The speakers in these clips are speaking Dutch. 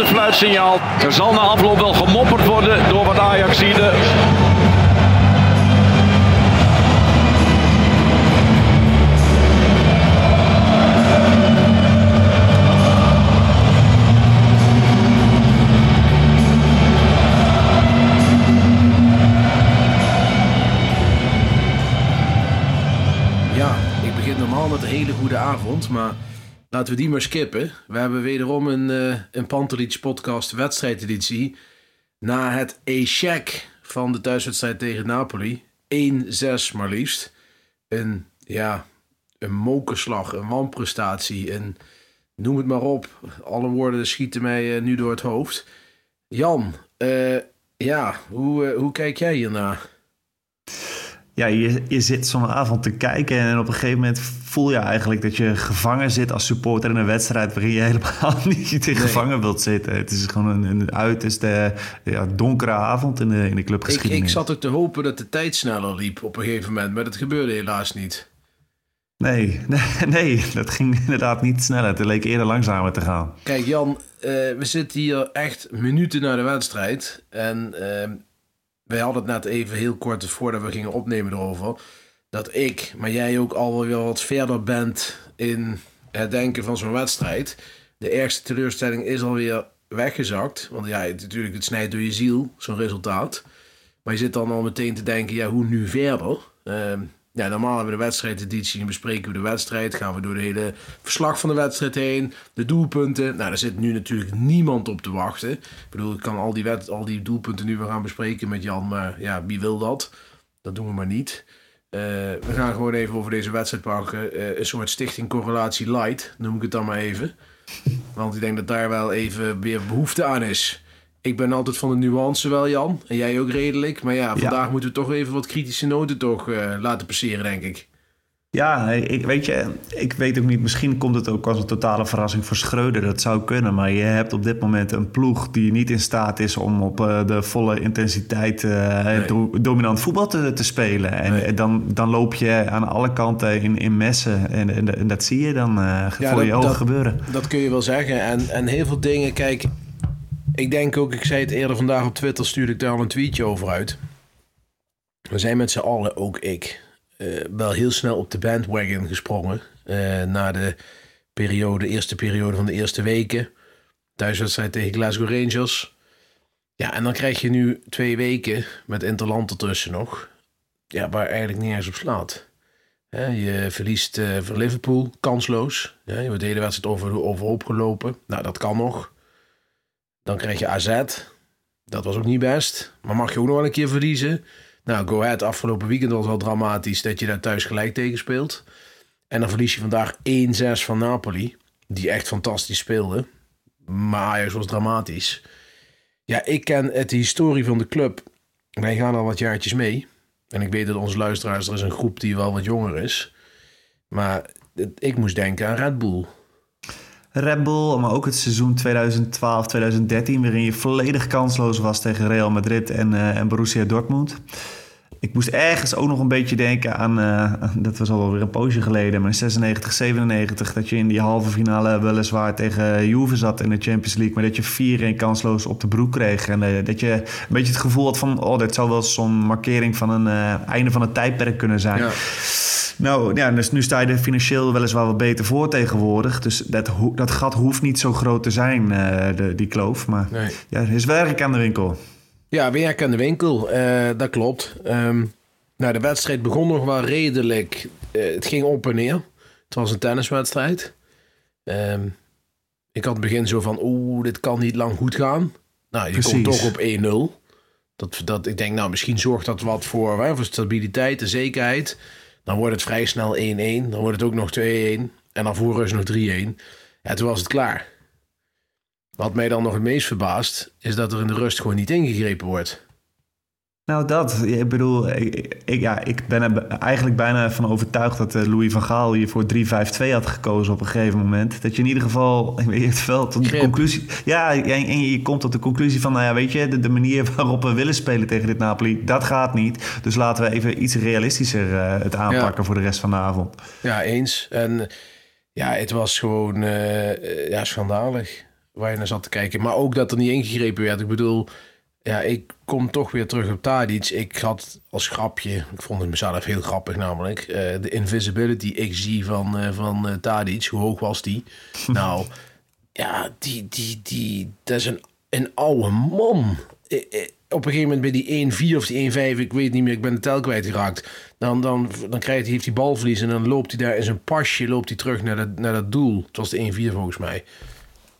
Laatste fluitsignaal. Er zal na afloop wel gemopperd worden door wat Ajaxide. Ja, ik begin normaal met een hele goede avond, maar laten we die maar skippen. We hebben wederom een, eh een Pantelich podcast wedstrijdeditie. Na het échec van de thuiswedstrijd tegen Napoli. 1-6 maar liefst. Een, ja, een mokerslag, een wanprestatie, een, noem het maar op. Alle woorden schieten mij eh, nu door het hoofd. Jan, eh, ja, hoe, hoe kijk jij hiernaar? Ja, je, je zit zo'n avond te kijken en op een gegeven moment voel je eigenlijk dat je gevangen zit als supporter in een wedstrijd waarin je helemaal niet in gevangen wilt zitten. Het is gewoon een, een uiterste ja, donkere avond in de, in de Ik, clubgeschiedenis. ik zat ook te hopen dat de tijd sneller liep op een gegeven moment, maar dat gebeurde helaas niet. Nee, nee, nee, dat ging inderdaad niet sneller. Het leek eerder langzamer te gaan. Kijk Jan, eh, we zitten hier echt minuten na de wedstrijd. En eh, wij hadden het net even heel kort voordat we gingen opnemen erover. Dat ik, maar jij ook al wel wat verder bent in het denken van zo'n wedstrijd. De ergste teleurstelling is alweer weggezakt. Want ja, het, natuurlijk, het snijdt door je ziel, zo'n resultaat. Maar je zit dan al meteen te denken, ja, hoe nu verder? Ehm, ja, normaal hebben we de wedstrijdeditie en bespreken we de wedstrijd. Gaan we door de hele verslag van de wedstrijd heen. De doelpunten. Nou, daar zit nu natuurlijk niemand op te wachten. Ik bedoel, ik kan al die, al die doelpunten nu weer gaan bespreken met Jan. Maar ja, wie wil dat? Dat doen we maar niet. Eh, we gaan gewoon even over deze wedstrijd pakken. Eh, een soort stichting correlatie light, noem ik het dan maar even. Want ik denk dat daar wel even weer behoefte aan is. Ik ben altijd van de nuance wel, Jan. En jij ook redelijk. Maar ja, vandaag moeten we toch even wat kritische noten toch eh, laten passeren, denk ik. Ja, ik, weet je, ik weet ook niet. Misschien komt het ook als een totale verrassing voor Schreuder. Dat zou kunnen. Maar je hebt op dit moment een ploeg die niet in staat is om op eh, de volle intensiteit eh, do- dominant voetbal te, te spelen. En Nee. dan, dan loop je aan alle kanten in, in messen. En, en, en dat zie je dan voor dat- je ogen gebeuren. Dat kun je wel zeggen. En, en heel veel dingen, kijk, ik denk ook, ik zei het eerder vandaag op Twitter, stuurde ik daar al een tweetje over uit. We zijn met z'n allen, ook ik, eh, wel heel snel op de bandwagon gesprongen. eh, na de periode, eerste periode van de eerste weken. Thuiswedstrijd tegen Glasgow Rangers. Ja, en dan krijg je nu twee weken met Interland ertussen nog. Ja, waar eigenlijk niet eens op slaat. Je verliest eh van Liverpool, kansloos. Ja, je wordt de hele wedstrijd over, overhoop gelopen. Nou, dat kan nog. Dan krijg je AZ. Dat was ook niet best. Maar mag je ook nog wel een keer verliezen. Nou, Go Ahead afgelopen weekend was wel dramatisch dat je daar thuis gelijk tegen speelt. En dan verlies je vandaag 1-6 van Napoli. Die echt fantastisch speelde. Maar Ajax was dramatisch. Ja, ik ken het historie van de club. Wij gaan al wat jaartjes mee. En ik weet dat onze luisteraars, er is een groep die wel wat jonger is. Maar ik moest denken aan Red Bull. Red Bull, maar ook het seizoen 2012-2013... waarin je volledig kansloos was tegen Real Madrid en, eh, en Borussia Dortmund. Ik moest ergens ook nog een beetje denken aan... eh, dat was alweer een poosje geleden, maar 96, 97... dat je in die halve finale weliswaar tegen Juve zat in de Champions League... maar dat je 4-1 kansloos op de broek kreeg. En eh, dat je een beetje het gevoel had van... oh, dit zou wel zo'n markering van een einde van het tijdperk kunnen zijn. Nou, ja, dus nu sta je er financieel weliswaar wat beter voor tegenwoordig. Dus dat, dat gat hoeft niet zo groot te zijn, eh, de, die kloof. Maar Nee. ja, er is werk aan de winkel. Ja, werk aan de winkel, eh, dat klopt. Ehm, nou, de wedstrijd begon nog wel redelijk. eh, het ging op en neer. Het was een tenniswedstrijd. Ehm, ik had het begin zo van, oeh, dit kan niet lang goed gaan. Nou, je Precies. komt toch op 1-0. Dat, dat, ik denk, nou, misschien zorgt dat wat voor, hè, voor stabiliteit en zekerheid. Dan wordt het vrij snel 1-1. Dan wordt het ook nog 2-1. En dan voor rust nog 3-1. Ja, toen was het klaar. Wat mij dan nog het meest verbaast, is dat er in de rust gewoon niet ingegrepen wordt. Nou, dat. Ik bedoel, ik, ik- ja, ik ben er eigenlijk bijna van overtuigd dat eh, Louis van Gaal hier voor 3-5-2 had gekozen op een gegeven moment. Dat je in ieder geval, je hebt wel tot de conclusie. Ja, en, en je komt tot de conclusie van, nou ja, weet je, de, de manier waarop we willen spelen tegen dit Napoli, dat gaat niet. Dus laten we even iets realistischer eh, het aanpakken voor de rest van de avond. Ja, eens. En ja, het was gewoon eh, ja, schandalig waar je naar zat te kijken. Maar ook dat er niet ingegrepen werd. Ik bedoel, ja, ik kom toch weer terug op Tadic. Ik had als grapje, ik vond het mezelf heel grappig namelijk, eh, de invisibility XG van, eh van eh, Tadic. Hoe hoog was die? nou, ja, die, die, die, dat is een, een oude man. Op een gegeven moment bij die 1-4 of die 1-5, ik weet niet meer, ik ben de tel kwijtgeraakt. Dan, dan, dan krijgt, hij- heeft hij balverlies en dan loopt hij daar in zijn pasje loopt hij terug naar dat, naar dat doel. Het was de 1-4 volgens mij.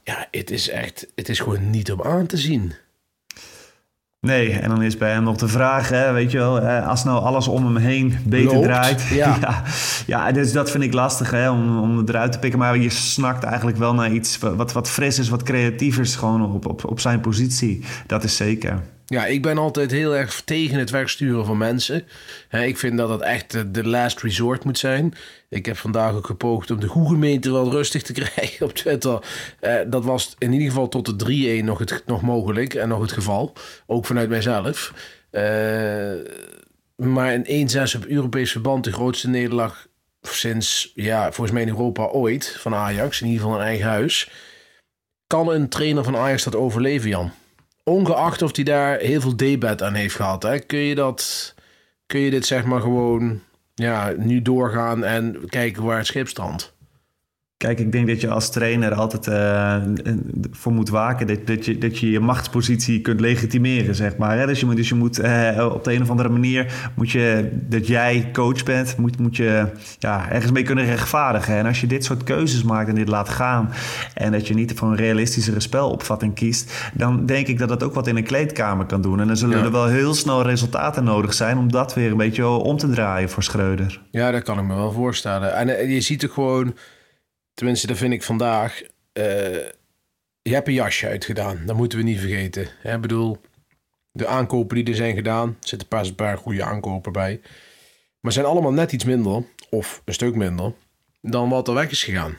Ja, het is echt, het is gewoon niet om aan te zien. Nee, en dan is bij hem nog de vraag, hè, weet je wel, als nou alles om hem heen beter Loopt, draait. ja. ja, ja, dus dat vind ik lastig hè, om, om eruit te pikken. Maar je snakt eigenlijk wel naar iets wat, wat fris is, wat creatievers gewoon op, op, op zijn positie. Dat is zeker. Ja, ik ben altijd heel erg tegen het wegsturen van mensen. Ik vind dat het echt de- last resort moet zijn. Ik heb vandaag ook gepoogd om de goede gemeente wel rustig te krijgen op Twitter. Eh, dat was in ieder geval tot de 3-1 nog, het, nog mogelijk en nog het geval. Ook vanuit mijzelf. Eh, maar in 1-6 op Europees verband de grootste nederlaag sinds, ja, volgens mij in Europa ooit van Ajax. In ieder geval een eigen huis. Kan een trainer van Ajax dat overleven, Jan? Ongeacht of hij daar heel veel debat aan heeft gehad. Hè? Kun, je dat, kun je dit zeg maar gewoon ja, nu doorgaan en kijken waar het schip strandt? Kijk, ik denk dat je als trainer altijd eh, voor moet waken dat, dat, je, dat je je machtspositie kunt legitimeren, zeg maar. Hè? Dus je moet, dus je moet eh, op de een of andere manier, moet je, dat jij coach bent, moet, moet je ja, ergens mee kunnen rechtvaardigen. En als je dit soort keuzes maakt en dit laat gaan en dat je niet voor een realistischere spelopvatting kiest, dan denk ik dat dat ook wat in een kleedkamer kan doen. En dan zullen Ja. er wel heel snel resultaten nodig zijn om dat weer een beetje om te draaien voor Schreuder. Ja, dat kan ik me wel voorstellen. En eh, je ziet ook gewoon, tenminste dat vind ik vandaag, eh, je hebt een jasje uitgedaan. Dat moeten we niet vergeten. Ik bedoel, de aankopen die er zijn gedaan, er zitten pas een paar goede aankopen bij. Maar zijn allemaal net iets minder, of een stuk minder, dan wat er weg is gegaan.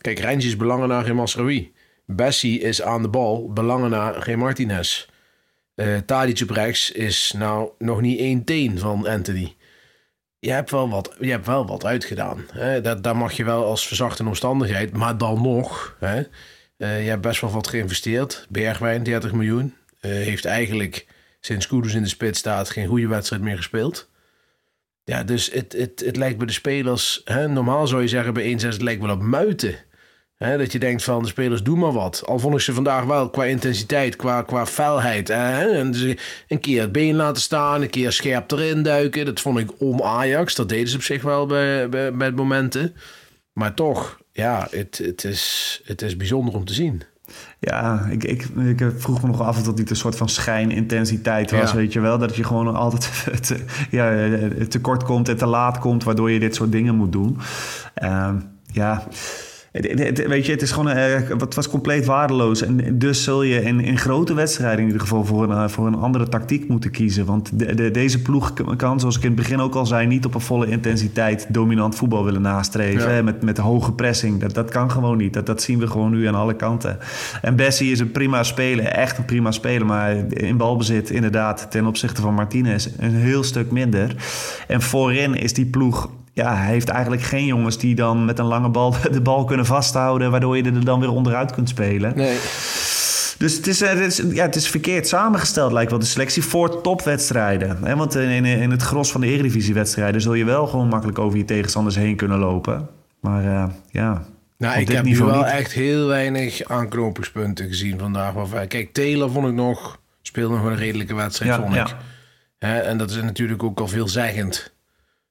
Kijk, Rens is belangen naar geen Masraoui. Bessie is aan de bal, belangen naar geen Martinez. Eh Tadic is nou nog niet één teen van Anthony je hebt wel wat, je hebt wel wat uitgedaan. Hè? Dat, daar mag je wel als verzachte omstandigheid. Maar dan nog, hè? eh, je hebt best wel wat geïnvesteerd. Bergwijn, 30 miljoen. eh, heeft eigenlijk sinds Kudus in de spits staat geen goede wedstrijd meer gespeeld. Ja, dus het, het, het lijkt bij de spelers... Hè? Normaal zou je zeggen bij 1-6 het lijkt wel op muiten. Dat je denkt van de spelers doen maar wat. Al vond ik ze vandaag wel qua intensiteit, qua, qua felheid. Hè? En dus een keer het been laten staan, een keer scherp erin duiken. Dat vond ik om Ajax. Dat deden ze op zich wel bij, bij, bij momenten. Maar toch, ja, het, het, is, het is bijzonder om te zien. Ja, ik, ik, ik vroeg me nog af of dat niet een soort van schijnintensiteit was, Ja. weet je wel. Dat je gewoon altijd te, ja, tekort komt en te laat komt, waardoor je dit soort dingen moet doen. Ehm, ja, het- het- het- weet je, het is gewoon, eh, het was compleet waardeloos. En dus zul je in, in grote wedstrijden in ieder geval voor een, eh, voor een andere tactiek moeten kiezen. Want de, de- deze ploeg kan, zoals ik in het begin ook al zei, niet op een volle intensiteit dominant voetbal willen nastreven. Ja. Met, met hoge pressing. Dat, dat kan gewoon niet. Dat, dat zien we gewoon nu aan alle kanten. En Bessie is een prima speler, echt een prima speler. Maar in balbezit inderdaad ten opzichte van Martinez een heel stuk minder. En voorin is die ploeg... Ja, hij heeft eigenlijk geen jongens die dan met een lange bal de bal kunnen vasthouden... waardoor je er dan weer onderuit kunt spelen. Nee. Dus het is, eh, het, is, ja, het is verkeerd samengesteld, lijkt wel de selectie voor topwedstrijden. Hè? Want in, in, in het gros van de Eredivisiewedstrijden zul je wel gewoon makkelijk over je tegenstanders heen kunnen lopen. Maar eh, ja, Nou, ik heb nu wel niet. echt heel weinig aanknopingspunten gezien vandaag. Waarvan- Kijk, Taylor vond ik nog, speelde nog een redelijke wedstrijd, Ja, vond ja. ik. Hè, en dat is natuurlijk ook al veelzeggend.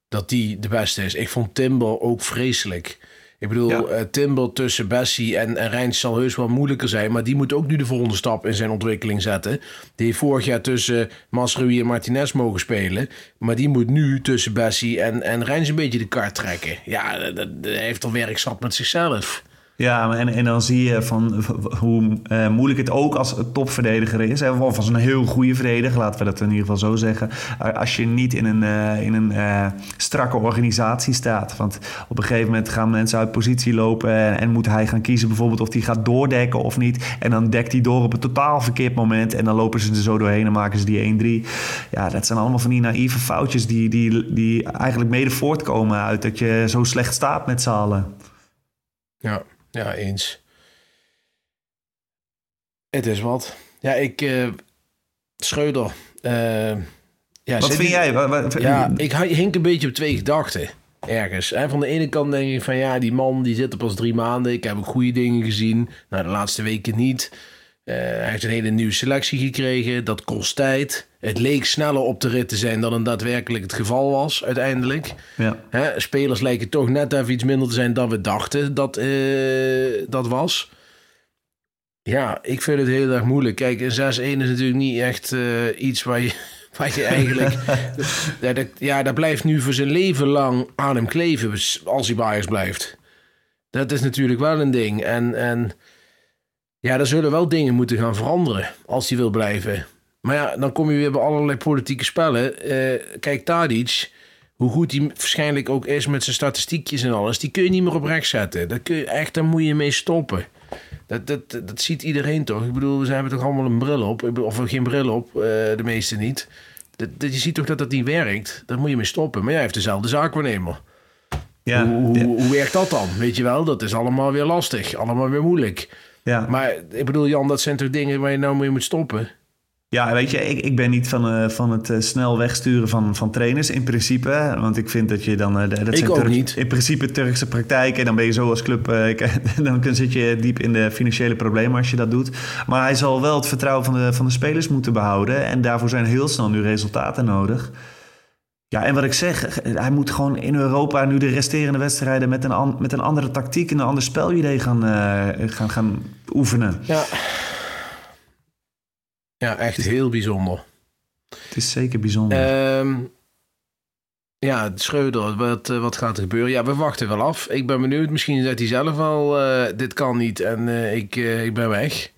Dat die de beste is. Ik vond Timber ook vreselijk. Ik bedoel, Ja. eh, Timber tussen Bessie en, en Rijns zal heus wel moeilijker zijn. Maar die moet ook nu de volgende stap in zijn ontwikkeling zetten. Die heeft vorig jaar tussen Masrui en Martinez mogen spelen. Maar die moet nu tussen Bessie en, en Rijns een beetje de kaart trekken. Ja, dat, heeft al werk zat met zichzelf. Ja, en, en dan zie je van hoe eh, moeilijk het ook als topverdediger is. hè, Of als een heel goede verdediger, laten we dat in ieder geval zo zeggen. Eh, Als je niet in een, eh, in een strakke organisatie staat. Want op een gegeven moment gaan mensen uit positie lopen. En, moet hij gaan kiezen bijvoorbeeld of hij gaat doordekken of niet. En dan dekt hij door op een totaal verkeerd moment. En dan lopen ze er zo doorheen en maken ze die 1-3. Ja, dat zijn allemaal van die naïeve foutjes die, die, die eigenlijk mede voortkomen uit dat je zo slecht staat met z'n. Ja, ja, eens. Het is wat. Ja, ik... Schreuder. eh, ja, Wat vind jij? Wa- wa- Ja, ik hi- hink een beetje op twee gedachten. Ergens. Hè? Van de ene kant denk ik van ja, die man die zit er pas drie maanden. Ik heb ook goede dingen gezien. Nou, de laatste weken niet. Eh, hij heeft een hele nieuwe selectie gekregen. Dat kost tijd. Het leek sneller op de rit te zijn dan het daadwerkelijk het geval was uiteindelijk. Ja. Hè? Spelers lijken toch net even iets minder te zijn dan we dachten dat eh, dat was. Ja, ik vind het heel erg moeilijk. Kijk, een 6-1 is natuurlijk niet echt eh, iets waar je, waar je eigenlijk... ja, dat, ja, dat blijft nu voor zijn leven lang aan hem kleven als hij Ajax blijft. Dat is natuurlijk wel een ding. En, en ja, er zullen wel dingen moeten gaan veranderen als hij wil blijven. Maar ja, dan kom je weer bij allerlei politieke spellen. Eh, kijk, Tadic, hoe goed hij waarschijnlijk ook is met zijn statistiekjes en alles, die kun je niet meer op rechts zetten. Dat kun je, echt, daar moet je mee stoppen. Dat, dat, dat ziet iedereen toch? Ik bedoel, we hebben toch allemaal een bril op? Of geen bril op, eh, de meeste niet. Dat, dat, je ziet toch dat dat niet werkt? Daar moet je mee stoppen. Maar jij heeft dezelfde zaakwaarnemer. Ja, Hoe, hoe, ja, hoe werkt dat dan? Weet je wel, dat is allemaal weer lastig. Allemaal weer moeilijk. Ja. Maar ik bedoel, Jan, dat zijn toch dingen waar je nou mee moet stoppen? ja, weet je, ik, ik ben niet van, eh, van het eh, snel wegsturen van, van trainers in principe. Want ik vind dat je dan... eh, dat Ik zijn ook niet. In principe Turkse praktijk. En dan ben je zo als club... ik- dan kun- zit je diep in de financiële problemen als je dat doet. Maar hij zal wel het vertrouwen van de, van de spelers moeten behouden. En daarvoor zijn heel snel nu resultaten nodig. Ja, en wat ik zeg, hij moet gewoon in Europa nu de resterende wedstrijden met een, an- met een andere tactiek en een ander spelidee gaan, eh, gaan, gaan oefenen. Ja. Ja, echt heel bijzonder. Het is zeker bijzonder. Ehm ja, Schreuder, wat, eh, wat gaat er gebeuren? Ja, we wachten wel af. Ik ben benieuwd. Misschien zegt hij zelf al, eh, dit kan niet en eh, ik, eh, ik ben weg.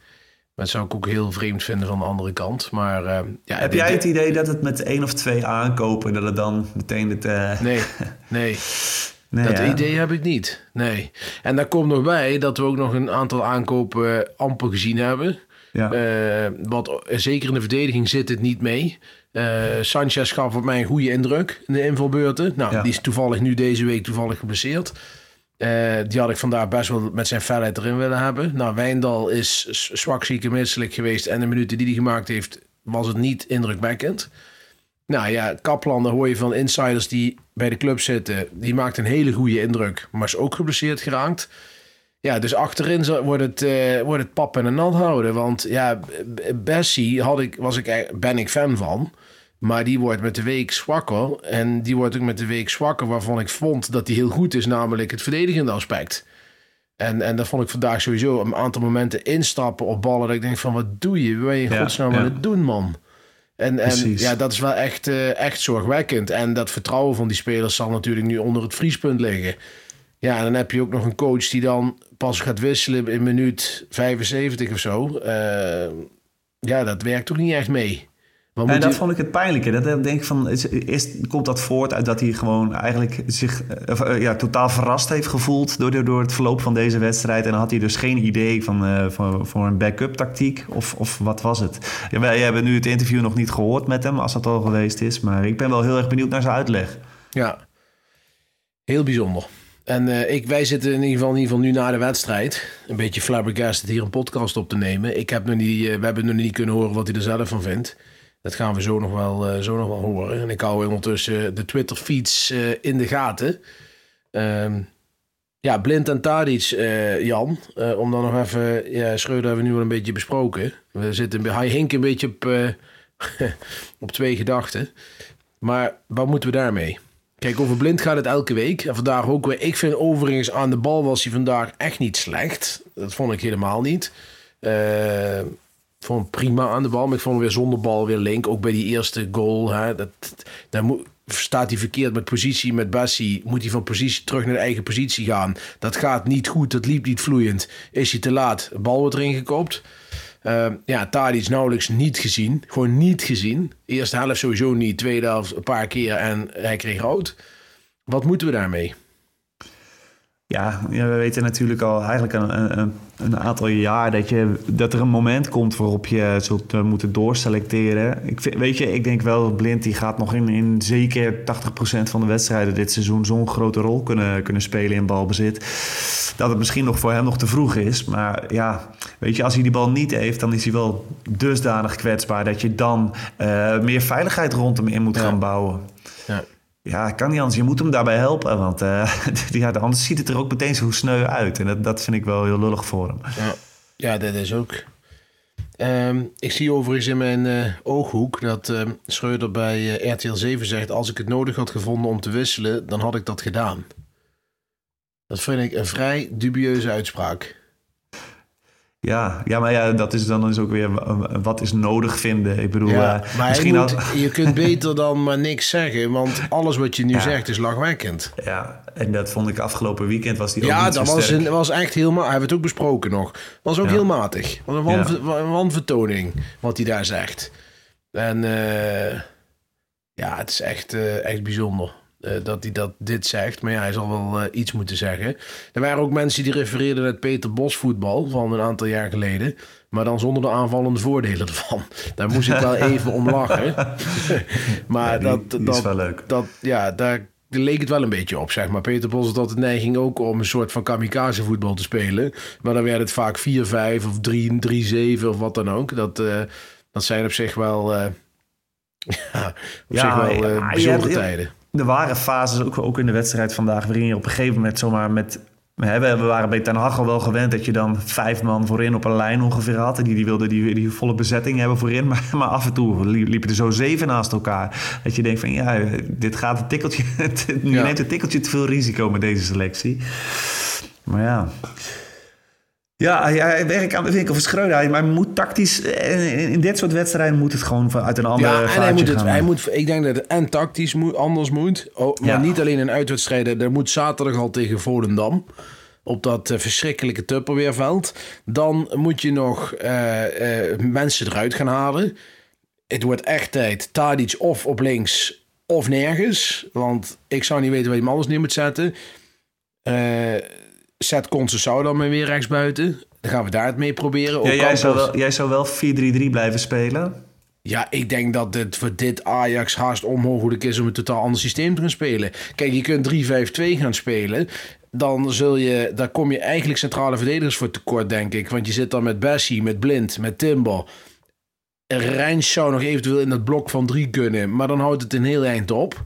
Dat zou ik ook heel vreemd vinden van de andere kant. Maar eh, ja, Heb jij het idee dat het met één of twee aankopen, dat het dan meteen het... eh, Nee, nee. nee, dat ja. idee heb ik niet. Nee. En daar komt nog bij dat we ook nog een aantal aankopen amper gezien hebben. Ja. Eh, wat, zeker in de verdediging zit het niet mee. Eh, Sanchez gaf op mij een goede indruk in de invalbeurten. Nou, Ja. die is toevallig nu deze week toevallig geblesseerd. Eh, die had ik vandaag best wel met zijn felheid erin willen hebben. Nou, Wijndal is zwak, ziek misselijk geweest. En de minuten die hij gemaakt heeft, was het niet indrukwekkend. Nou ja, Kaplan, daar hoor je van insiders die bij de club zitten. Die maakt een hele goede indruk, maar is ook geblesseerd geraakt. Ja, dus achterin wordt het, eh, wordt het pap en een nat houden. Want ja, Bessie had ik, was ik, ben ik fan van. Maar die wordt met de week zwakker. En die wordt ook met de week zwakker waarvan ik vond dat die heel goed is. Namelijk het verdedigende aspect. En, en dat vond ik vandaag sowieso een aantal momenten instappen op ballen. Dat ik denk van wat doe je? Wat je in godsnaam ja. aan het doen man? En, en Precies. ja, dat is wel echt, eh, echt zorgwekkend. En dat vertrouwen van die spelers zal natuurlijk nu onder het vriespunt liggen. Ja, en dan heb je ook nog een coach die dan pas gaat wisselen in minuut 75 of zo. Eh, ja, dat werkt ook niet echt mee. En dat je- vond ik het pijnlijke. Dat ik denk van, is, is- komt dat voort uit dat hij gewoon eigenlijk zich eh, eh, ja, totaal verrast heeft gevoeld door, door, door het verloop van deze wedstrijd. En dan had hij dus geen idee van, eh, voor, voor een backup tactiek. Of, of wat was het? Ja, wij hebben nu het interview nog niet gehoord met hem, als dat al geweest is. Maar ik ben wel heel erg benieuwd naar zijn uitleg. Ja, heel bijzonder. En eh, ik, wij zitten in ieder, geval, in ieder geval nu na de wedstrijd. Een beetje flabbergasted hier een podcast op te nemen. Ik heb nog niet, we hebben nog niet kunnen horen wat hij er zelf van vindt. Dat gaan we zo nog wel, eh, zo nog wel horen. En ik hou ondertussen de Twitter-feeds eh, in de gaten. Ehm, ja, Blind en Tadic, eh, Jan. eh, om dan nog even... Ja, Schreuder hebben we nu wel een beetje besproken. We zitten, hij hinkt een beetje op, eh, op twee gedachten. Maar wat moeten we daarmee? Kijk, over blind gaat het elke week. Vandaag ook weer. Ik vind overigens aan de bal was hij vandaag echt niet slecht. Dat vond ik helemaal niet. Eh, vond prima aan de bal. Maar ik vond hem weer zonder bal weer link. Ook bij die eerste goal. Hè, dat, daar moet, staat hij verkeerd met positie met Bassi. Moet hij van positie terug naar de eigen positie gaan. Dat gaat niet goed. Dat liep niet vloeiend. Is hij te laat. Bal wordt erin gekoopt. Uh, ja, Tadic nauwelijks niet gezien. Gewoon niet gezien. Eerste helft sowieso niet. Tweede helft een paar keer en hij kreeg rood. Wat moeten we daarmee? Ja, we weten natuurlijk al eigenlijk een, een, een, aantal jaar dat, je, dat er een moment komt waarop je zult uh, moeten doorselecteren. Ik vind, weet je, ik denk wel dat Blind die gaat nog in, in zeker 80% van de wedstrijden dit seizoen zo'n grote rol kunnen, kunnen spelen in balbezit. Dat het misschien nog voor hem nog te vroeg is. Maar ja, weet je, als hij die bal niet heeft, dan is hij wel dusdanig kwetsbaar dat je dan uh, meer veiligheid rond hem in moet ja. gaan bouwen. Ja. Ja, kan niet anders. Je moet hem daarbij helpen. Want ja, anders ziet het er ook meteen zo sneu uit. En dat, dat vind ik wel heel lullig voor hem. Ja, ja dat is ook. Um, ik zie overigens in mijn uh, ooghoek dat uh, Schreuder bij uh, RTL 7 zegt... als ik het nodig had gevonden om te wisselen, dan had ik dat gedaan. Dat vind ik een vrij dubieuze uitspraak. Ja, ja, maar ja, dat is dan dus ook weer wat is nodig vinden. Ik bedoel, ja, uh, maar misschien moet, had... je kunt beter dan maar niks zeggen, want alles wat je nu ja. zegt is lachwekkend. Ja, en dat vond ik afgelopen weekend was die ja, ook niet dat zo was, een, was echt heel matig. Hebben we het ook besproken nog. Was ook Ja. heel matig. Was een, wan, een wanvertoning wat hij daar zegt. En uh, ja, het is echt, uh, echt bijzonder. Uh, dat hij dat dit zegt. Maar ja, hij zal wel uh, iets moeten zeggen. Er waren ook mensen die refereerden naar Peter Bos voetbal van een aantal jaar geleden. Maar dan zonder de aanvallende voordelen ervan. Daar moest ik wel even om lachen. maar Ja, die- dat, die dat, is wel leuk. Dat, ja, daar leek het wel een beetje op, zeg maar. Peter Bos had de neiging ook om een soort van kamikaze voetbal te spelen. Maar dan werd het vaak 4-5 of 3-7 of wat dan ook. Dat, uh, dat zijn op zich wel, ja, op Ja, zich wel uh, bijzondere hebt- tijden. Er waren fases, ook, ook in de wedstrijd vandaag, waarin je op een gegeven moment zomaar met... We waren bij Ten Hag al wel gewend dat je dan vijf man voorin op een lijn ongeveer had. En die, die wilden die, die volle bezetting hebben voorin. Maar, maar af en toe li- liepen er zo zeven naast elkaar. Dat je denkt van ja, dit gaat een tikkeltje... Je Ja. neemt een tikkeltje te veel risico met deze selectie. Maar ja... Ja, hij werkt aan de winkel van Schreuder. Hij- Maar hij moet tactisch... eh, In dit soort wedstrijden moet het gewoon uit een andere Ja, en hij moet het, gaan. hij moet, ik denk dat het en tactisch moet, anders moet. Oh, maar Ja. niet alleen in uitwedstrijden. Er moet zaterdag al tegen Volendam. Op dat eh, verschrikkelijke Tupperweerveld. Dan moet je nog eh, mensen eruit gaan halen. Het wordt echt tijd. Tadic of op links of nergens. Want ik zou niet weten waar je hem anders neer moet zetten. Eh zet Concessao dan maar weer rechtsbuiten. Dan gaan we daar het mee proberen. Ja, jij, zou wel, jij zou wel 4-3-3 blijven spelen. ja, ik denk dat het voor dit Ajax haast onmogelijk is om een totaal ander systeem te gaan spelen. Kijk, je kunt 3-5-2 gaan spelen. Dan zul je, daar kom je eigenlijk centrale verdedigers voor tekort, denk ik. Want je zit dan met Bessie, met Blind, met Timber. Rijns zou nog eventueel in dat blok van drie kunnen, maar dan houdt het een heel eind op.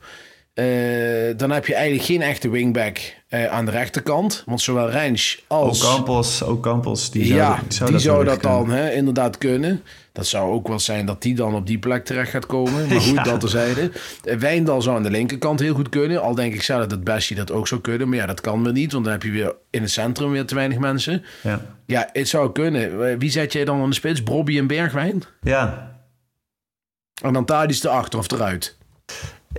Eh, dan heb je eigenlijk geen echte wingback eh, aan de rechterkant. Want zowel Rijns als... Ocampos, Ocampos, die zou, ja, die zou die dat, zou wellicht dat dan hè, inderdaad kunnen. Dat zou ook wel zijn dat die dan op die plek terecht gaat komen. Maar goed, Ja. dat terzijde. Eh, Wijndal zou aan de linkerkant heel goed kunnen. Al denk ik zelf dat Bessie dat ook zou kunnen. Maar ja, dat kan weer niet. Want dan heb je weer in het centrum weer te weinig mensen. Ja. Ja, het zou kunnen. Wie zet jij dan aan de spits? Brobby en Bergwijn? ja. En dan Tadis erachter of eruit.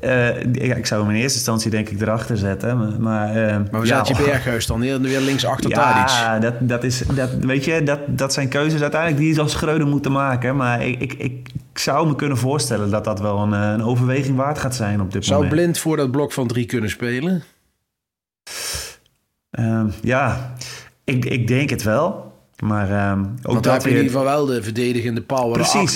Eh, ja, ik zou hem in eerste instantie denk ik erachter zetten. Maar, maar, eh, Maar we ja, zet je Berghuis dan weer, weer links achter Tadic. Ja, dat, dat is, dat, weet je, dat, dat zijn keuzes uiteindelijk die je als Schreuder moeten maken. Maar ik, ik, ik, ik zou me kunnen voorstellen dat dat wel een, eh, een overweging waard gaat zijn op dit Zou moment. Blind voor dat blok van drie kunnen spelen? Ehm, ja, ik, ik denk het wel. Maar ehm, ook Want dat heb je in ieder geval wel de verdedigende power Precies.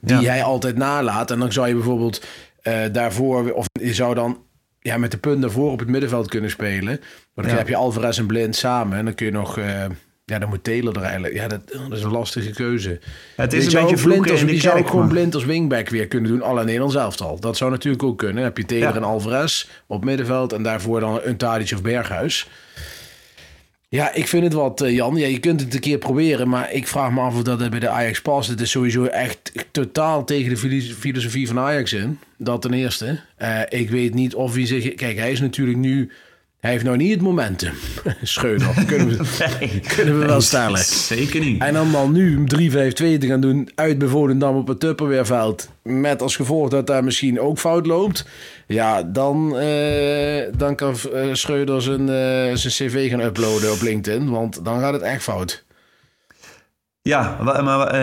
die Ja. hij altijd nalaat. En dan zou je bijvoorbeeld eh, daarvoor, of je zou dan ja, met de punt daarvoor op het middenveld kunnen spelen. Maar dan Ja. heb je Alvarez en Blind samen. En dan kun je nog, eh, ja, dan moet Taylor er eigenlijk. Ja, dat, dat is een lastige keuze. Het Je is een zou beetje ook blind als, je zou ook gewoon blind als wingback weer kunnen doen. Alle Nederlands elftal. Dat zou natuurlijk ook kunnen. Dan heb je Taylor Ja. en Alvarez op middenveld. En daarvoor dan een Tadic of Berghuis. Ja, ik vind het wat, eh, Jan. Ja, je kunt het een keer proberen, maar ik vraag me af of dat bij de Ajax past. Het is sowieso echt totaal tegen de filos- filosofie van Ajax in. Dat ten eerste. Eh, ik weet niet of hij zich... Kijk, hij is natuurlijk nu... Hij heeft nou niet het momentum. Schreuder, kunnen we, Nee. kunnen we wel stellen. Zeker niet. En dan nu 3-5-2 te gaan doen uit Volendam op het Tupperweerveld. Met als gevolg dat daar misschien ook fout loopt. Ja, dan, eh, dan kan eh, Schreuder zijn, eh, zijn cv gaan uploaden op LinkedIn. Want dan gaat het echt fout. Ja, maar...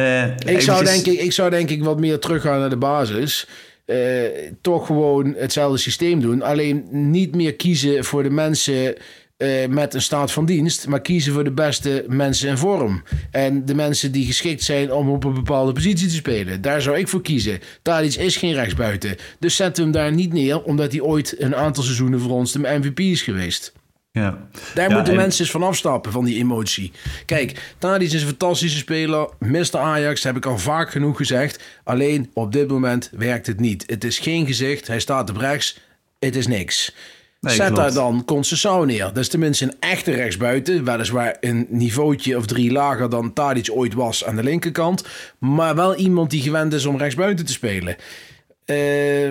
Ik zou, denk ik, ik zou denk ik wat meer teruggaan naar de basis. Eh, toch gewoon hetzelfde systeem doen. Alleen niet meer kiezen voor de mensen eh, met een staat van dienst. Maar kiezen voor de beste mensen in vorm. En de mensen die geschikt zijn om op een bepaalde positie te spelen. Daar zou ik voor kiezen. Tadic is geen rechtsbuiten. Dus we hem daar niet neer. Omdat hij ooit een aantal seizoenen voor ons de MVP is geweest. Ja. Daar Ja, moeten en- mensen eens van afstappen, van die emotie. Kijk, Tadic is een fantastische speler. Mr. Ajax, heb ik al vaak genoeg gezegd. Alleen op dit moment werkt het niet. Het is geen gezicht, hij staat op rechts. Het is niks. Nee, Zet klopt. daar dan Concessao neer. Dat is tenminste een echte rechtsbuiten. Weliswaar een niveautje of drie lager dan Tadic ooit was aan de linkerkant. Maar wel iemand die gewend is om rechtsbuiten te spelen. Eh,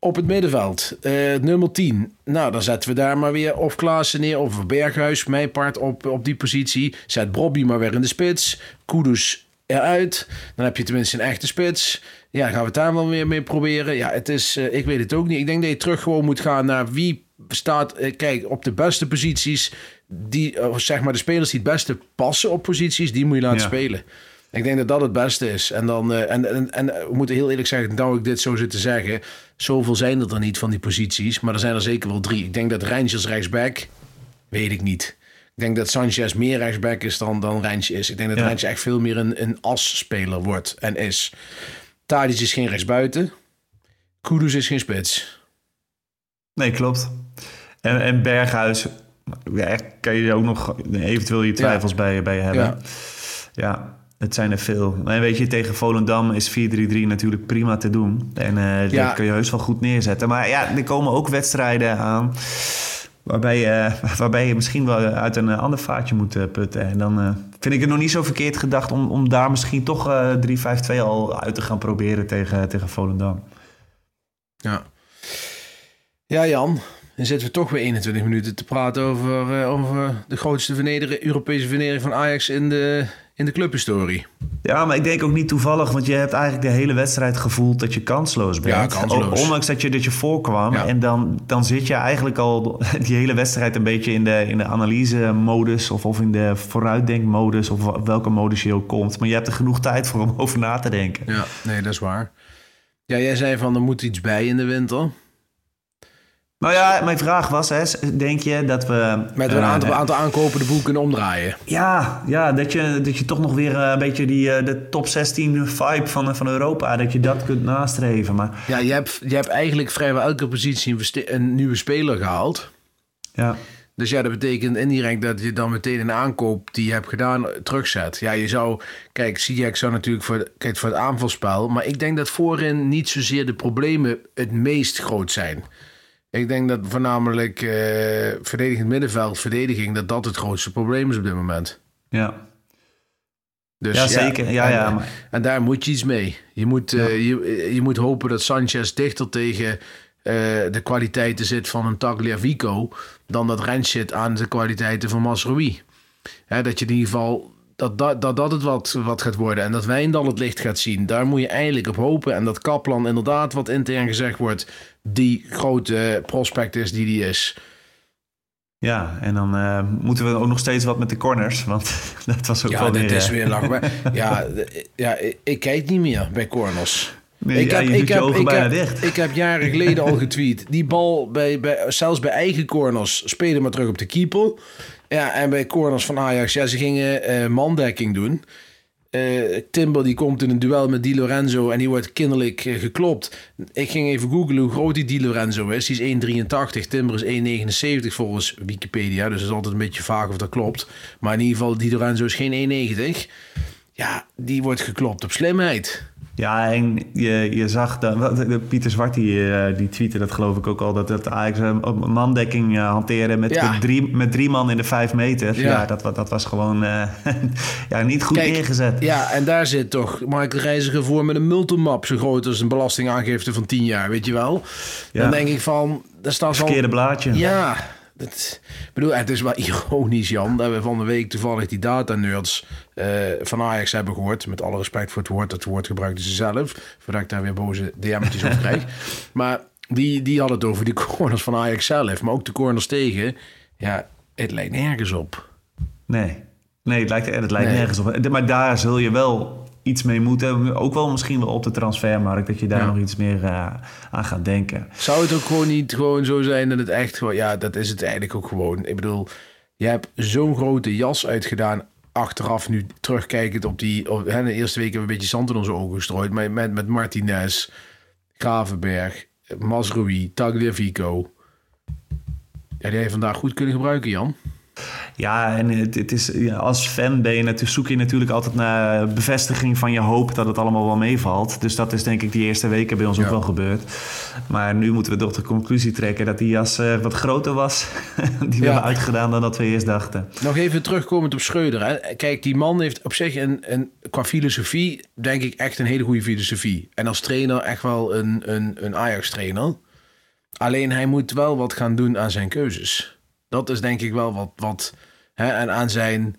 op het middenveld, eh, nummer 10. Nou, dan zetten we daar maar weer of Klaassen neer of Berghuis, mijn part op, op die positie. Zet Bobby maar weer in de spits. Kudus eruit. Dan heb je tenminste een echte spits. Ja, gaan we het daar wel weer mee proberen. Ja, het is, eh, ik weet het ook niet. Ik denk dat je terug gewoon moet gaan naar wie staat, eh, kijk, op de beste posities. Die, zeg maar, de spelers die het beste passen op posities, die moet je laten Ja. spelen. Ik denk dat dat het beste is. En, dan, eh, en, en, en we moeten heel eerlijk zeggen, nou ik dit zo zit te zeggen, zoveel zijn er dan niet van die posities, maar er zijn er zeker wel drie. Ik denk dat Rijntjes rechtsback, weet ik niet. Ik denk dat Sanchez meer rechtsback is dan, dan is. Ik denk dat Ja. Echt veel meer een, een as-speler wordt en is. Tadic is geen rechtsbuiten. Kudus is geen spits. Nee, klopt. En, en Berghuis, ja, kan je ook nog eventueel je twijfels bij, bij hebben. Ja. Ja. Het zijn er veel. En weet je, tegen Volendam is 4-3-3 natuurlijk prima te doen. En eh Ja. dat kun je heus wel goed neerzetten. Maar ja, er komen ook wedstrijden aan... Waarbij, je waarbij je misschien wel uit een eh, ander vaatje moet eh, putten. En dan eh, vind ik het nog niet zo verkeerd gedacht... om, om daar misschien toch eh 3-5-2 al uit te gaan proberen tegen, tegen Volendam. Ja. Ja, Jan. Dan zitten we toch weer 21 minuten te praten over, eh, over de grootste vernedering, Europese vernedering van Ajax in de, in de clubhistorie. Ja, maar ik denk ook niet toevallig, want je hebt eigenlijk de hele wedstrijd gevoeld dat je kansloos bent. Ja, kansloos. Ondanks dat je, dat je voorkwam. Ja. En dan, dan zit je eigenlijk al die hele wedstrijd een beetje in de, in de analyse-modus of, of in de vooruitdenkmodus of welke modus je ook komt. Maar je hebt er genoeg tijd voor om over na te denken. Ja, nee, dat is waar. Ja, jij zei van er moet iets bij in de winter. Nou ja, mijn vraag was, hè, denk je dat we... Met een eh, aantal, aantal aankopen de boel kunnen omdraaien. Ja, ja dat, je, dat je toch nog weer eh, een beetje die, eh, de top 16 vibe van, van Europa, dat je dat kunt nastreven. Maar Ja, je hebt, je hebt eigenlijk vrijwel elke positie een, nieuwe speler gehaald. ja, Dus ja, dat betekent indirect dat je dan meteen een aankoop die je hebt gedaan terugzet. Ja, je zou... Kijk, Ziyech zou natuurlijk voor, kijk, voor het aanvalspel... Maar ik denk dat voorin niet zozeer de problemen het meest groot zijn. Ik denk dat voornamelijk eh verdedigend middenveld, verdediging... dat dat het grootste probleem is op dit moment. ja. Dus, Ja, zeker. Ja, en, ja, eh, maar- en daar moet je iets mee. Je moet, eh, je, je moet hopen dat Sanchez dichter tegen eh, de kwaliteiten zit van een Tagliafico... dan dat Rens zit aan de kwaliteiten van Masrowi. Hè, dat je in ieder geval... Dat dat, dat, dat het wat, wat gaat worden en dat Wijndal het licht gaat zien. Daar moet je eigenlijk op hopen. En dat Kaplan inderdaad, wat intern gezegd wordt... die grote prospect is die die is. Ja, en dan eh, moeten we ook nog steeds wat met de corners. Want dat was ook Ja, wel dit weer... is weer lachbaar. ja, ja, ik, ik kijk niet meer bij corners. Nee, ja, je ogen ik heb. Ik heb jaren geleden al getweet. Die bal, bij, bij, zelfs bij eigen corners, spelen maar terug op de keeper. Ja, en bij corners van Ajax, ja, ze gingen eh, mandekking doen. Eh, Timber die komt in een duel met Di Lorenzo en die wordt kinderlijk eh, geklopt. Ik ging even googlen hoe groot die Di Lorenzo is. Die is 1,83. Timber is 1,79 volgens Wikipedia. Dus het is altijd een beetje vaag of dat klopt. Maar in ieder geval, Di Lorenzo is geen 1,90. Ja, die wordt geklopt op slimheid. Ja, en je, je zag, dat, de- Pieter Zwart die, eh, die tweette dat geloof ik ook al, dat het Ajax een op mandekking eh, hanteren met, Ja. met, drie, met drie man in de vijf meter. Ja. Ja, dat, dat was gewoon eh, ja, niet goed Kijk, neergezet. Ja, en daar zit toch Michael Reiziger voor met een multimap zo groot als een belastingaangifte van 10 jaar, weet je wel? Dan denk ik van, daar staat al... Verkeerde blaadje. Ja, dat, ik bedoel, het is wel ironisch, Jan, dat we van de week toevallig die data-nerds eh, van Ajax hebben gehoord. Met alle respect voor het woord, dat woord gebruikten ze zelf. Voordat ik daar weer boze DM'tjes op krijg. Maar die, die hadden het over die corners van Ajax zelf. Maar ook de corners tegen. Ja, het lijkt nergens op. Nee, nee het lijkt, het lijkt Nee. nergens op. Maar daar zul je wel iets mee moeten. Ook wel misschien wel op de transfermarkt, dat je daar Ja. nog iets meer eh, aan gaat denken. Zou het ook gewoon niet gewoon zo zijn dat het echt gewoon... Ja, dat is het eigenlijk ook gewoon. Ik bedoel, je hebt zo'n grote jas uitgedaan... Achteraf nu terugkijkend op die... Op, hè, de eerste week hebben we een beetje zand in onze ogen gestrooid. Maar met, met Martinez, Gravenberg, Masrui, Tagliafico... Ja, die heb je vandaag goed kunnen gebruiken, Jan. Ja, en het, het is, ja, als fan ben je natuurlijk, zoek je natuurlijk altijd naar bevestiging van je hoop dat het allemaal wel meevalt. Dus dat is denk ik die eerste weken bij ons ook wel gebeurd. Maar nu moeten we toch de conclusie trekken dat die jas eh, wat groter was die we Ja. hebben uitgedaan dan dat we eerst dachten. Nog even terugkomend op Schreuder. Hè. Kijk, die man heeft op zich een, een, qua filosofie, denk ik, echt een hele goede filosofie. En als trainer echt wel een, een, een Ajax-trainer. Alleen hij moet wel wat gaan doen aan zijn keuzes. Dat is denk ik wel wat. wat hè, en aan zijn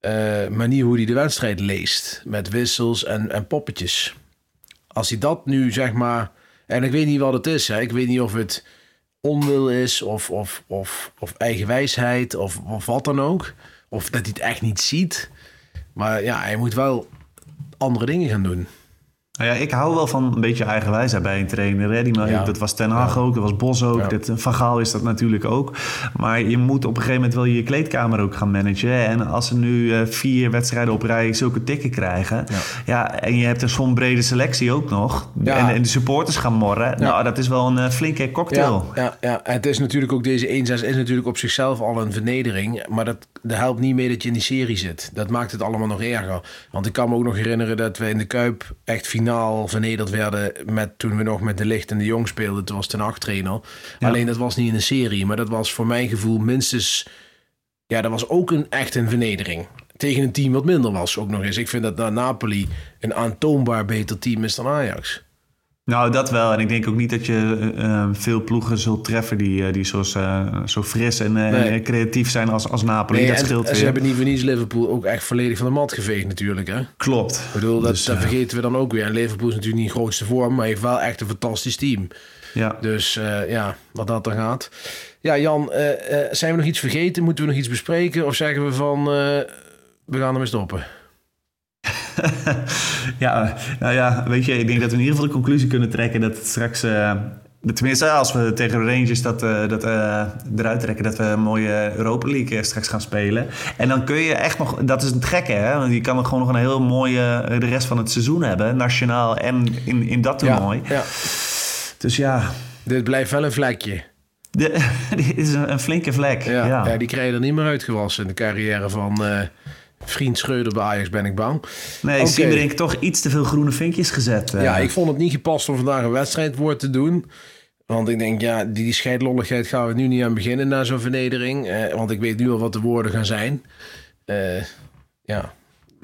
eh, manier hoe hij de wedstrijd leest. Met wissels en, en poppetjes. Als hij dat nu zeg maar. En ik weet niet wat het is. Hè. Ik weet niet of het onwil is of, of, of, of eigenwijsheid of, of wat dan ook. Of dat hij het echt niet ziet. Maar ja, hij moet wel andere dingen gaan doen. Nou ja, ik hou wel van een beetje eigenwijsheid bij een trainer. Hè? Die, Ja. Dat was Ten Hag ook, dat was Bos ook, Ja. dat, Van Gaal is dat natuurlijk ook. Maar je moet op een gegeven moment wel je kleedkamer ook gaan managen. En als ze nu eh, vier wedstrijden op rij zulke tikken krijgen... Ja. En je hebt een zo'n brede selectie ook nog... En, en de supporters gaan morren... Nou, dat is wel een eh, flinke cocktail. Ja, ja, het is natuurlijk ook deze 1-6 is natuurlijk op zichzelf al een vernedering. Maar dat, dat helpt niet mee dat je in die serie zit. Dat maakt het allemaal nog erger. Want ik kan me ook nog herinneren dat we in de Kuip echt finaal vernederd werden. Met, toen we nog met de Licht en de Jong speelden. Toen was ten acht trainer. Alleen dat was niet in een serie. Maar dat was voor mijn gevoel minstens. Ja, dat was ook een, echt een vernedering. Tegen een team wat minder was ook nog eens. Ik vind dat na Napoli een aantoonbaar beter team is dan Ajax. Nou, dat wel. En ik denk ook niet dat je eh, eh, veel ploegen zult treffen... die, eh, die zo, zo fris en creatief zijn als, als Napoli. Nee, dat en, scheelt en ze hebben niet voor niets Liverpool ook echt volledig van de mat geveegd natuurlijk. Hè? Ik Klopt. bedoel, dat, Dus, dat vergeten we dan ook weer. En Liverpool is natuurlijk niet in grootste vorm, maar heeft wel echt een fantastisch team. Ja. Dus ja, wat dat dan gaat. Ja, Jan, zijn we nog iets vergeten? Moeten we nog iets bespreken? Of zeggen we van, we gaan ermee stoppen? Ja, nou ja, weet je, ik denk dat we in ieder geval de conclusie kunnen trekken dat het straks, eh, tenminste als we tegen de Rangers dat, eh, dat eh, eruit trekken, dat we een mooie Europa League straks gaan spelen. En dan kun je echt nog, dat is het gekke hè, want je kan er gewoon nog een heel mooie, de rest van het seizoen hebben, nationaal en in, in dat toernooi. Ja, ja, Dus ja, dit blijft wel een vlekje. dit is een, een flinke vlek. Ja, Ja, die krijg je er niet meer uitgewassen in de carrière van vriend Schreuder bij Ajax, ben ik bang. Nee, Oké. Siemerink toch iets te veel groene vinkjes gezet. eh. Ja, ik vond het niet gepast om vandaag een wedstrijdwoord te doen. Want ik denk, ja, die, die scheidlolligheid gaan we nu niet aan beginnen na zo'n vernedering. Eh, want ik weet nu al wat de woorden gaan zijn. Eh, ja,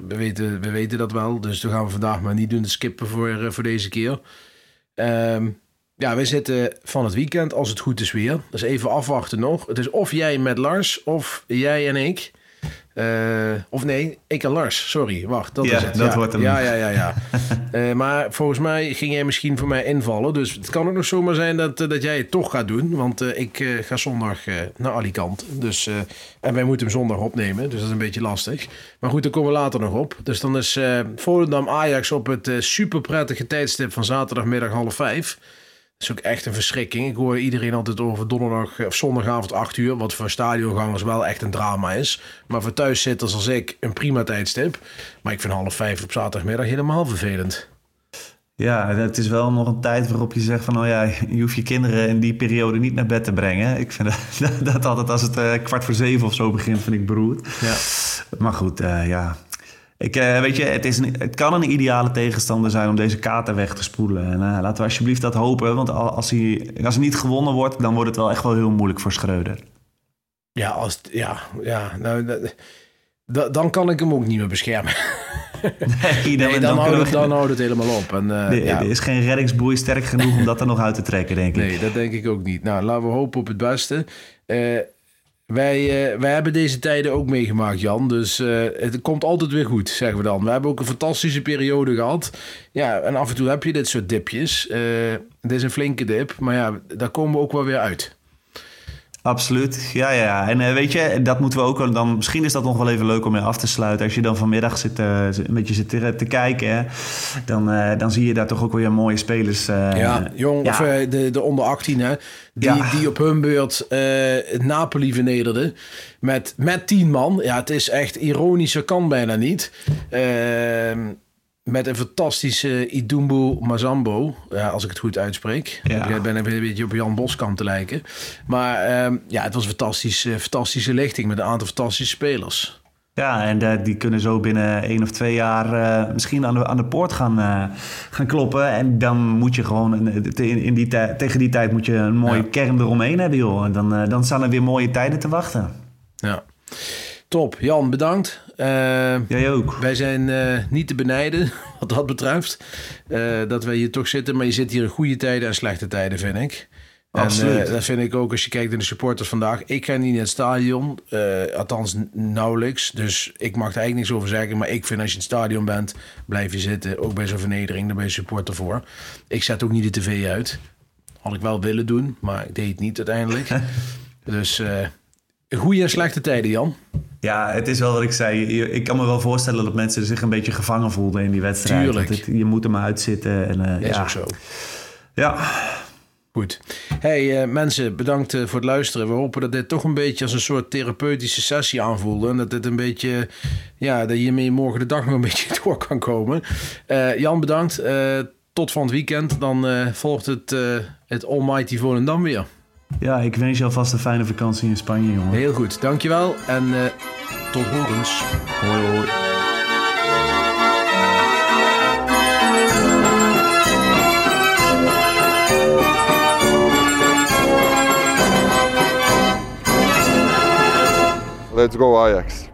we weten, we weten dat wel. Dus dat gaan we vandaag maar niet doen. Te skippen voor, voor deze keer. Ehm, ja, we zitten van het weekend als het goed is weer. Dus even afwachten nog. Het is of jij met Lars of jij en ik. Eh, of nee, ik en Lars. Sorry, wacht. Dat Ja, is het. dat ja, wordt hem. Ja, ja, ja. ja. Eh, maar volgens mij ging jij misschien voor mij invallen. Dus het kan ook nog zomaar zijn dat, eh, dat jij het toch gaat doen. Want ik ga zondag naar Alicante. Dus, en wij moeten hem zondag opnemen. Dus dat is een beetje lastig. Maar goed, daar komen we later nog op. Dus dan is Volendam Ajax op het super prettige tijdstip van zaterdagmiddag half vijf. Dat is ook echt een verschrikking. Ik hoor iedereen altijd over donderdag of zondagavond 8 uur. Wat voor stadiongangers wel echt een drama is. Maar voor thuiszitters als ik een prima tijdstip. Maar ik vind half vijf op zaterdagmiddag helemaal vervelend. Ja, het is wel nog een tijd waarop je zegt van... oh ja, je hoeft je kinderen in die periode niet naar bed te brengen. Ik vind dat, dat altijd als het eh, kwart voor zeven of zo begint, vind ik beroerd. Ja. Maar goed, eh, ja. Ik, uh, weet je, het, is een, het kan een ideale tegenstander zijn om deze kaarten weg te spoelen. En uh, laten we alsjeblieft dat hopen. Want als hij, als hij niet gewonnen wordt, dan wordt het wel echt wel heel moeilijk voor Schreuder. Ja, als, ja, ja nou, dat, dan kan ik hem ook niet meer beschermen. Nee, dan, nee, dan, dan, houdt, het, dan houdt het helemaal op. En, uh, nee, ja. Er is geen reddingsboei sterk genoeg om dat er nog uit te trekken, denk ik. Nee, dat denk ik ook niet. Nou, laten we hopen op het beste. Uh, wij, uh, wij hebben deze tijden ook meegemaakt, Jan. Dus uh, het komt altijd weer goed, zeggen we dan. We hebben ook een fantastische periode gehad. Ja, en af en toe heb je dit soort dipjes. Uh, is een flinke dip, maar ja, daar komen we ook wel weer uit. Absoluut, ja, ja. En uh, weet je, dat moeten we ook dan. Misschien is dat nog wel even leuk om mee af te sluiten. Als je dan vanmiddag zit, uh, een beetje zit te, te kijken, hè, dan, uh, dan zie je daar toch ook weer mooie spelers. ja, jong, ja. of de, de onder 18, hè, die, ja. die op hun beurt Napoli vernederden. Met, met tien man. Ja, het is echt ironischer, kan bijna niet. Ehm met een fantastische Idumbu Mazambo, ja, als ik het goed uitspreek. Ja. Ik ben een beetje op Jan Boskamp te lijken. Maar um, ja, het was een fantastische, fantastische lichting met een aantal fantastische spelers. Ja, en uh, die kunnen zo binnen één of twee jaar uh, misschien aan de, aan de poort gaan, uh, gaan kloppen. En dan moet je gewoon in, in die tegen die tijd moet je een mooie ja. kern eromheen hebben, joh. En dan, dan staan er weer mooie tijden te wachten. Ja. Top. Jan, bedankt. Uh, Jij ook. Wij zijn uh, niet te benijden wat dat betreft. Uh, dat wij hier toch zitten. Maar je zit hier in goede tijden en slechte tijden, vind ik. Absoluut. En dat vind ik ook als je kijkt naar de supporters vandaag. Ik ga niet in het stadion. althans nauwelijks. Dus ik mag er eigenlijk niks over zeggen. Maar ik vind als je in het stadion bent, blijf je zitten. Ook bij zo'n vernedering. Daar ben je supporter voor. Ik zet ook niet de tv uit. Had ik wel willen doen. Maar ik deed het niet uiteindelijk. dus goede en slechte tijden, Jan. Ja, het is wel wat ik zei. Ik kan me wel voorstellen dat mensen zich een beetje gevangen voelden in die wedstrijd. Tuurlijk. Het, je moet er maar uitzitten. En, uh, is ja. ook zo. Ja. Goed. Hey uh, mensen, bedankt uh, voor het luisteren. We hopen dat dit toch een beetje als een soort therapeutische sessie aanvoelde. En dat dit een beetje, ja, dat je mee morgen de dag nog een beetje door kan komen. Jan, bedankt. tot van het weekend. Dan volgt het, het Almighty Volendam weer. Ja, ik wens je alvast een fijne vakantie in Spanje, jongen. Heel goed, dankjewel en uh, tot horens. Hoi, hoi. Let's go Ajax.